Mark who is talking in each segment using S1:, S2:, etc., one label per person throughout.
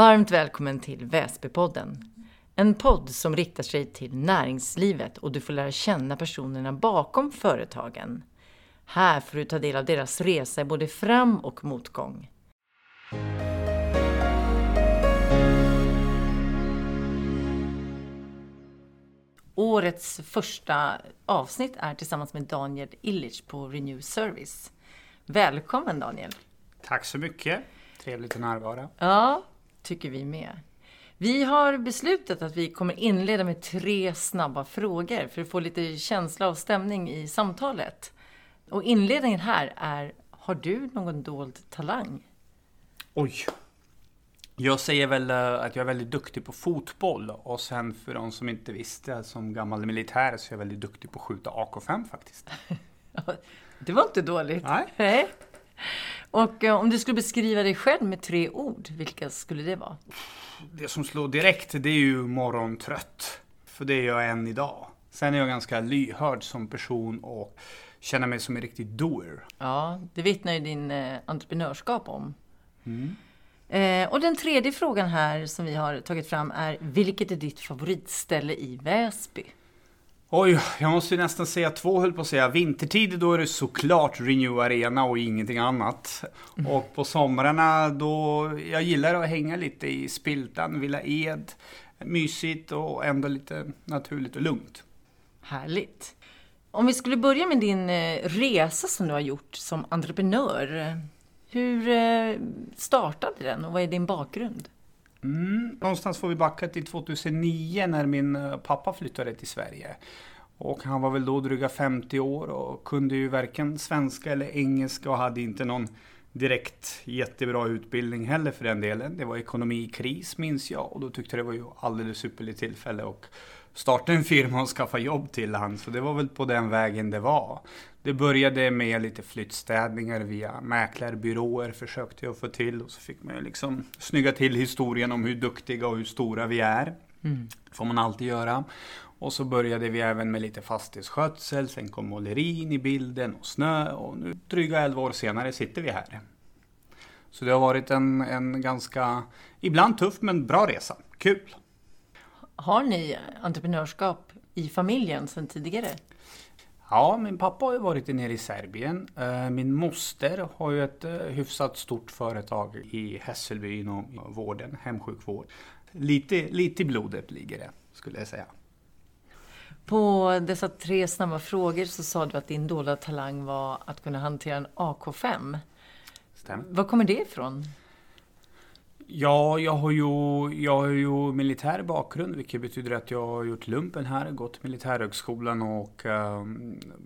S1: Varmt välkommen till Väsbypodden. En podd som riktar sig till näringslivet och du får lära känna personerna bakom företagen. Här får du ta del av deras resa i både fram och motgång. Årets första avsnitt är tillsammans med Daniel Illich på Renew Service. Välkommen Daniel!
S2: Tack så mycket! Trevligt att närvara.
S1: Ja, tycker vi med. Vi har beslutat att vi kommer inleda med tre snabba frågor för att få lite känsla och stämning i samtalet. Och inledningen här är, har du någon dold talang?
S2: Oj! Jag säger väl eh, att jag är väldigt duktig på fotboll och sen för de som inte visste, som gammal militär så är jag väldigt duktig på att skjuta AK5 faktiskt.
S1: det var inte dåligt.
S2: Nej.
S1: Och eh, om du skulle beskriva dig själv med tre ord, vilka skulle det vara?
S2: Det som slår direkt, det är ju morgontrött. För det är jag än idag. Sen är jag ganska lyhörd som person och känner mig som en riktig doer.
S1: Ja, det vittnar ju din eh, entreprenörskap om. Mm. Eh, och den tredje frågan här som vi har tagit fram är, vilket är ditt favoritställe i Väsby?
S2: Oj, jag måste ju nästan säga två höll på att säga. Vintertid då är det såklart Renew Arena och ingenting annat. Mm. Och på somrarna då, jag gillar att hänga lite i Spiltan, Villa Ed. Mysigt och ändå lite naturligt och lugnt.
S1: Härligt. Om vi skulle börja med din eh, resa som du har gjort som entreprenör. Eh, hur eh, startade den och vad är din bakgrund?
S2: Mm, någonstans får vi backa till 2009 när min eh, pappa flyttade till Sverige. Och han var väl då dryga 50 år och kunde ju varken svenska eller engelska och hade inte någon direkt jättebra utbildning heller för den delen. Det var ekonomikris minns jag och då tyckte det var ju alldeles ypperligt tillfälle att starta en firma och skaffa jobb till han. Så det var väl på den vägen det var. Det började med lite flyttstädningar via mäklarbyråer försökte jag få till och så fick man ju liksom snygga till historien om hur duktiga och hur stora vi är. Mm. får man alltid göra. Och så började vi även med lite fastighetsskötsel, sen kom målerin i bilden och snö och nu dryga 11 år senare sitter vi här. Så det har varit en, en ganska, ibland tuff men bra resa. Kul!
S1: Har ni entreprenörskap i familjen sedan tidigare?
S2: Ja, min pappa har ju varit nere i Serbien. Eh, min moster har ju ett eh, hyfsat stort företag i Hässelby inom vården, hemsjukvård. Lite, lite i blodet ligger det, skulle jag säga.
S1: På dessa tre snabba frågor så sa du att din dolda talang var att kunna hantera en AK5.
S2: Stämmer.
S1: Var kommer det ifrån?
S2: Ja, jag har, ju, jag har ju militär bakgrund, vilket betyder att jag har gjort lumpen här, gått militärhögskolan och eh,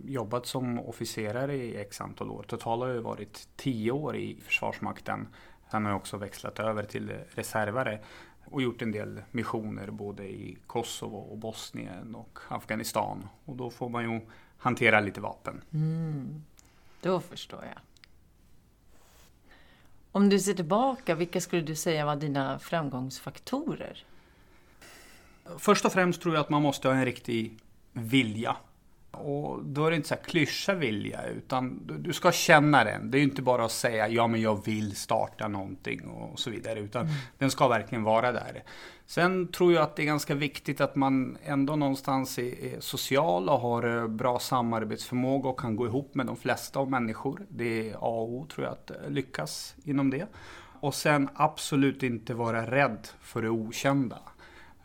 S2: jobbat som officerare i x antal år. Totalt har jag varit tio år i Försvarsmakten. Sen har jag också växlat över till reservare och gjort en del missioner både i Kosovo och Bosnien och Afghanistan. Och då får man ju hantera lite vapen.
S1: Mm, då förstår jag. Om du ser tillbaka, vilka skulle du säga var dina framgångsfaktorer?
S2: Först och främst tror jag att man måste ha en riktig vilja. Och då är det inte så här klyscha vilja, utan du ska känna den. Det är inte bara att säga ja men jag vill starta någonting och så vidare, utan mm. den ska verkligen vara där. Sen tror jag att det är ganska viktigt att man ändå någonstans är, social och har eh, bra samarbetsförmåga och kan gå ihop med de flesta av människor. Det är A och O tror jag att eh, lyckas inom det. Och sen absolut inte vara rädd för det okända.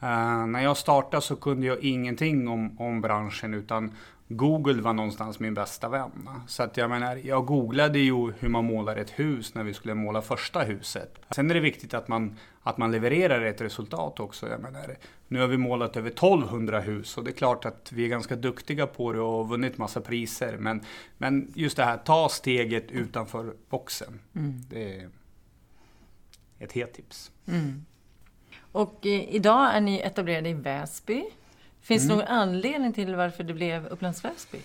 S2: Uh, när jag startade så kunde jag ingenting om, om branschen utan Google var någonstans min bästa vän. Så att jag menar, jag googlade ju hur man målar ett hus när vi skulle måla första huset. Sen är det viktigt att man, att man levererar ett resultat också. Jag menar, nu har vi målat över 1200 hus och det är klart att vi är ganska duktiga på det och vunnit massa priser. Men, men just det här, ta steget utanför boxen. Mm. Det är ett helt tips. Mm.
S1: Och eh, idag är ni etablerade i Väsby. Finns det mm. någon anledning till varför det blev Upplands Väsby?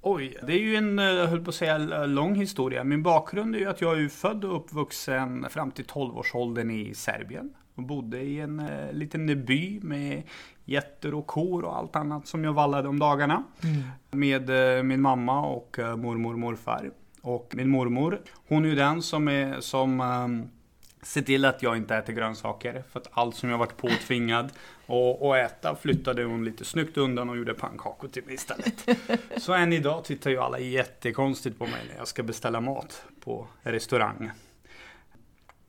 S2: Oj, det är ju en, eh, jag höll på att säga, lång historia. Min bakgrund är ju att jag är född och uppvuxen fram till 12-årsåldern i Serbien. Och bodde i en uh, liten by med getter och kor och allt annat som jag vallade om dagarna. Mm. Med min mamma och mormor och morfar. Och min mormor, hon är ju den som, är, som um, Se till att jag inte äter grönsaker. För att allt som jag varit påtvingad att äta flyttade hon lite snyggt undan och gjorde pannkakor till mig istället. Så än idag tittar ju alla jättekonstigt på mig när jag ska beställa mat på restaurang.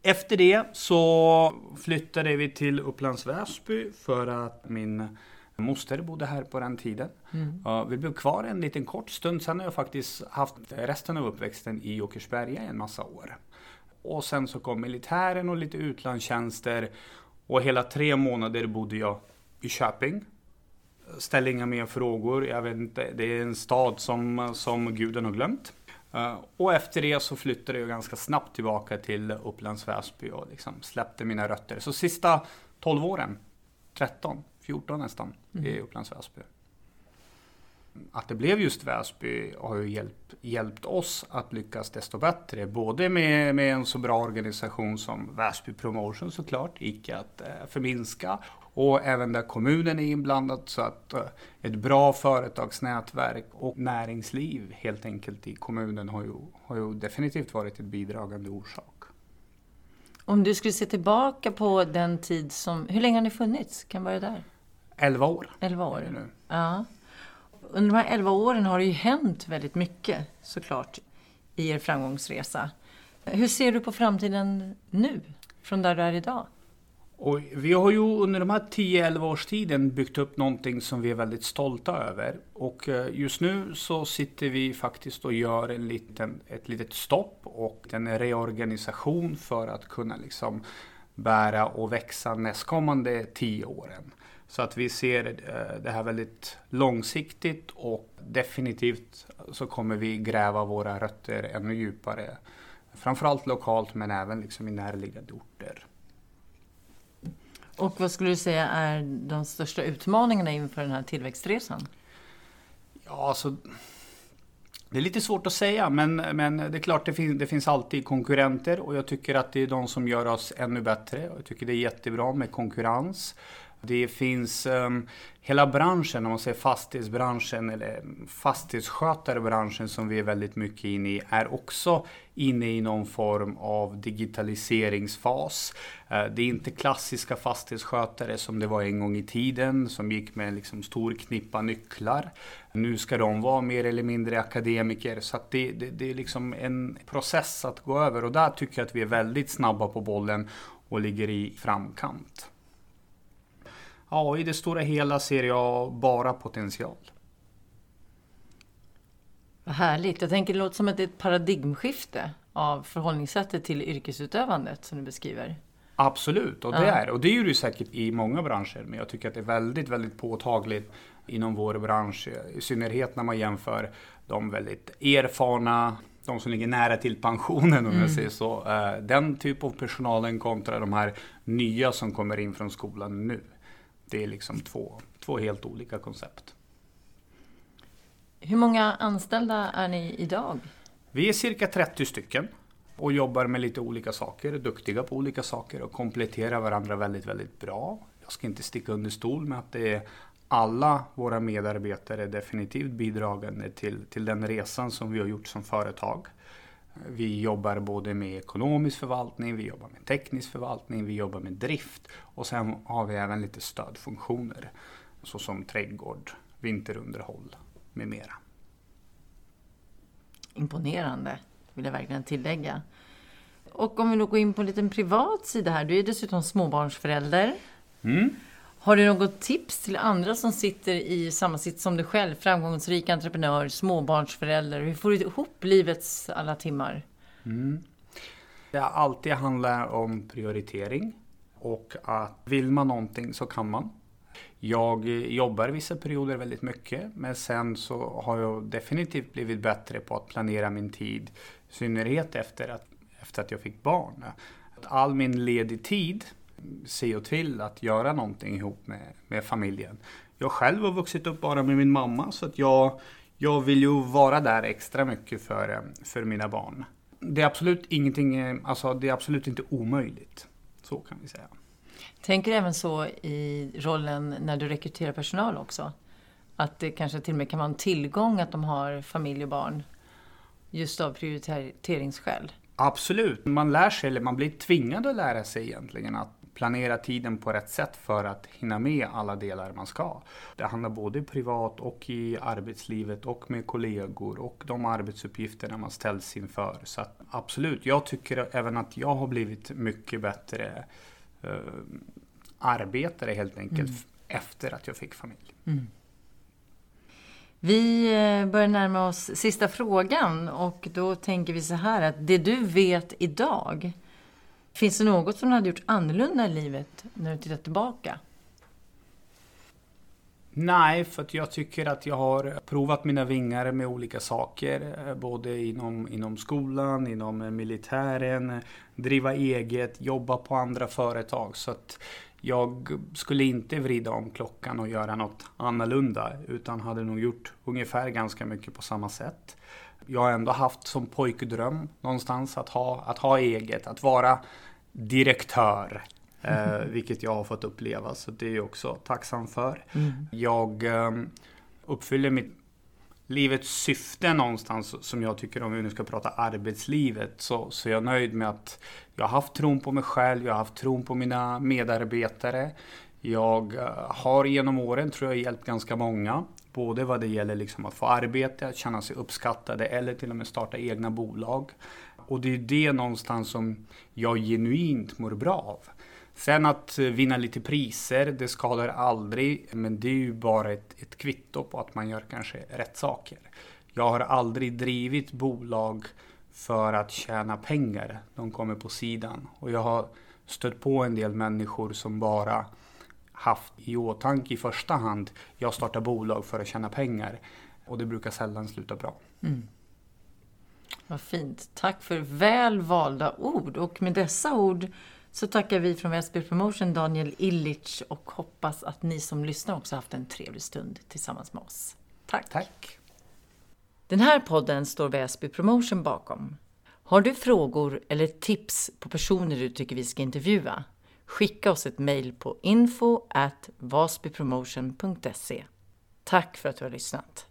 S2: Efter det så flyttade vi till Upplands Väsby för att min moster bodde här på den tiden. Mm. Vi blev kvar en liten kort stund. Sen har jag faktiskt haft resten av uppväxten i Åkersberga en massa år. Och sen så kom militären och lite utlandstjänster. Och hela tre månader bodde jag i Köping. Ställ inga mer frågor. Jag vet inte, det är en stad som, som guden har glömt. Uh, och efter det så flyttade jag ganska snabbt tillbaka till Upplands Väsby och liksom släppte mina rötter. Så sista 12 åren, 13, 14 nästan, mm. i Upplands Väsby att det blev just Väsby har ju hjälpt, hjälpt oss att lyckas desto bättre. Både med, med en så bra organisation som Väsby Promotion såklart, icke att eh, förminska. Och även där kommunen är inblandad så att eh, ett bra företagsnätverk och näringsliv helt enkelt i kommunen har ju, har ju definitivt varit en bidragande orsak.
S1: Om du skulle se tillbaka på den tid som, hur länge har ni funnits? Kan börja där.
S2: Elva år.
S1: Elva år. Nu. Ja under de här 11 åren har det ju hänt väldigt mycket såklart i er framgångsresa. Hur ser du på framtiden nu, från där du är idag?
S2: Och vi har ju under de här 10-11 års tiden byggt upp någonting som vi är väldigt stolta över. Och eh, just nu så sitter vi faktiskt och gör en liten, ett litet stopp och en reorganisation för att kunna liksom bära och växa nästkommande 10 åren. Så att vi ser eh, det här väldigt långsiktigt och definitivt så kommer vi gräva våra rötter ännu djupare. Framförallt lokalt men även liksom i närliggande orter.
S1: Och vad skulle du säga är de största utmaningarna inför den här tillväxtresan?
S2: Ja, alltså, det är lite svårt att säga, men, men det är klart det, fin det finns alltid konkurrenter och jag tycker att det är de som gör oss ännu bättre. Jag tycker det är jättebra med konkurrens. Det finns um, hela branschen, om man säger fastighetsbranschen eller fastighetsskötarbranschen som vi är väldigt mycket inne i, är också inne i någon form av digitaliseringsfas. Uh, det är inte klassiska fastighetsskötare som det var en gång i tiden som gick med liksom stor knippa nycklar. Nu ska de vara mer eller mindre akademiker så det, det, det är liksom en process att gå över och där tycker jag att vi är väldigt snabba på bollen och ligger i framkant. Ja, i det stora hela ser jag bara potential.
S1: Vad härligt. Jag tänker det låter som att det är ett paradigmskifte av förhållningssättet till yrkesutövandet som du beskriver.
S2: Absolut, och det ja. är och det är ju säkert i många branscher. Men jag tycker att det är väldigt, väldigt påtagligt inom vår bransch. I synnerhet när man jämför de väldigt erfarna, de som ligger nära till pensionen om mm. jag säger så. Eh, den typ av personalen kontra de här nya som kommer in från skolan nu. Det är liksom två, två helt olika koncept.
S1: Hur många anställda är ni idag?
S2: Vi är cirka 30 stycken och jobbar med lite olika saker, är duktiga på olika saker och kompletterar varandra väldigt, väldigt bra. Jag ska inte sticka under stol med att det är alla våra medarbetare är definitivt bidragande till, till den resan som vi har gjort som företag. Vi jobbar både med ekonomisk förvaltning, vi jobbar med teknisk förvaltning, vi jobbar med drift och sen har vi även lite stödfunktioner såsom trädgård, vinterunderhåll med mera.
S1: Imponerande, vill jag verkligen tillägga. Och om vi då går in på en liten privat sida här. Du är dessutom småbarnsförälder.
S2: Mm.
S1: Har du något tips till andra som sitter i samma sitt som du själv? Framgångsrik entreprenör, småbarnsförälder. Hur får du ihop livets alla timmar?
S2: Mm. Det alltid handlar om prioritering och att vill man någonting så kan man. Jag jobbar vissa perioder väldigt mycket men sen så har jag definitivt blivit bättre på att planera min tid. I synnerhet efter att, efter att jag fick barn. All min ledig tid se och till att göra någonting ihop med, med familjen. Jag själv har vuxit upp bara med min mamma så att jag, jag vill ju vara där extra mycket för, för mina barn. Det är absolut ingenting, alltså det är absolut inte omöjligt. Så kan vi säga.
S1: Tänker du även så i rollen när du rekryterar personal också? Att det kanske till och med kan vara en tillgång att de har familj och barn? Just av prioriteringsskäl?
S2: Absolut, man lär sig, eller man blir tvingad att lära sig egentligen att planera tiden på rätt sätt för att hinna med alla delar man ska. Det handlar både privat och i arbetslivet och med kollegor och de arbetsuppgifterna man ställs inför. Så att, absolut, jag tycker även att jag har blivit mycket bättre eh, arbetare helt enkelt mm. efter att jag fick familj. Mm.
S1: Vi eh, börjar närma oss sista frågan och då tänker vi så här att det du vet idag, finns det något som du hade gjort annorlunda i livet när du tittar tillbaka?
S2: Nej, för att jag tycker att jag har provat mina vingar med olika saker. Eh, både inom, inom skolan, inom eh, militären, driva eget, jobba på andra företag. Så att jag skulle inte vrida om klockan och göra något annorlunda utan hade nog gjort ungefär ganska mycket på samma sätt. Jag ändå haft som pojkdröm någonstans att ha, att ha eget, att vara direktör. Eh, vilket jag har fått uppleva så det är jag också tacksam för. Mm. Jag eh, uppfyller mitt livets syfte någonstans som jag tycker om vi nu ska prata arbetslivet så, så är jag nöjd med att jag har haft tron på mig själv, jag har haft tron på mina medarbetare. Jag eh, har genom åren tror jag hjälpt ganska många. Både vad det gäller liksom att få arbete, att känna sig uppskattade eller till och med starta egna bolag. Och det är det någonstans som jag genuint mår bra av. Sen att eh, vinna lite priser, det skadar aldrig, men det är ju bara ett, ett kvitto på att man gör kanske rätt saker. Jag har aldrig drivit bolag för att tjäna pengar. De kommer på sidan. Och jag har stött på en del människor som bara haft i åtanke i första hand, jag startar bolag för att tjäna pengar. Och det brukar sällan sluta bra. Mm.
S1: Vad fint. Tack för väl valda ord. Och med dessa ord så tackar vi från Väsby Promotion Daniel Illich och hoppas att ni som lyssnar också haft en trevlig stund tillsammans med oss. Tack!
S2: Tack!
S1: Den här podden står Väsby Promotion bakom. Har du frågor eller tips på personer du tycker vi ska intervjua? skicka oss ett mejl på info at vasbypromotion.se. Tack för att du har lyssnat!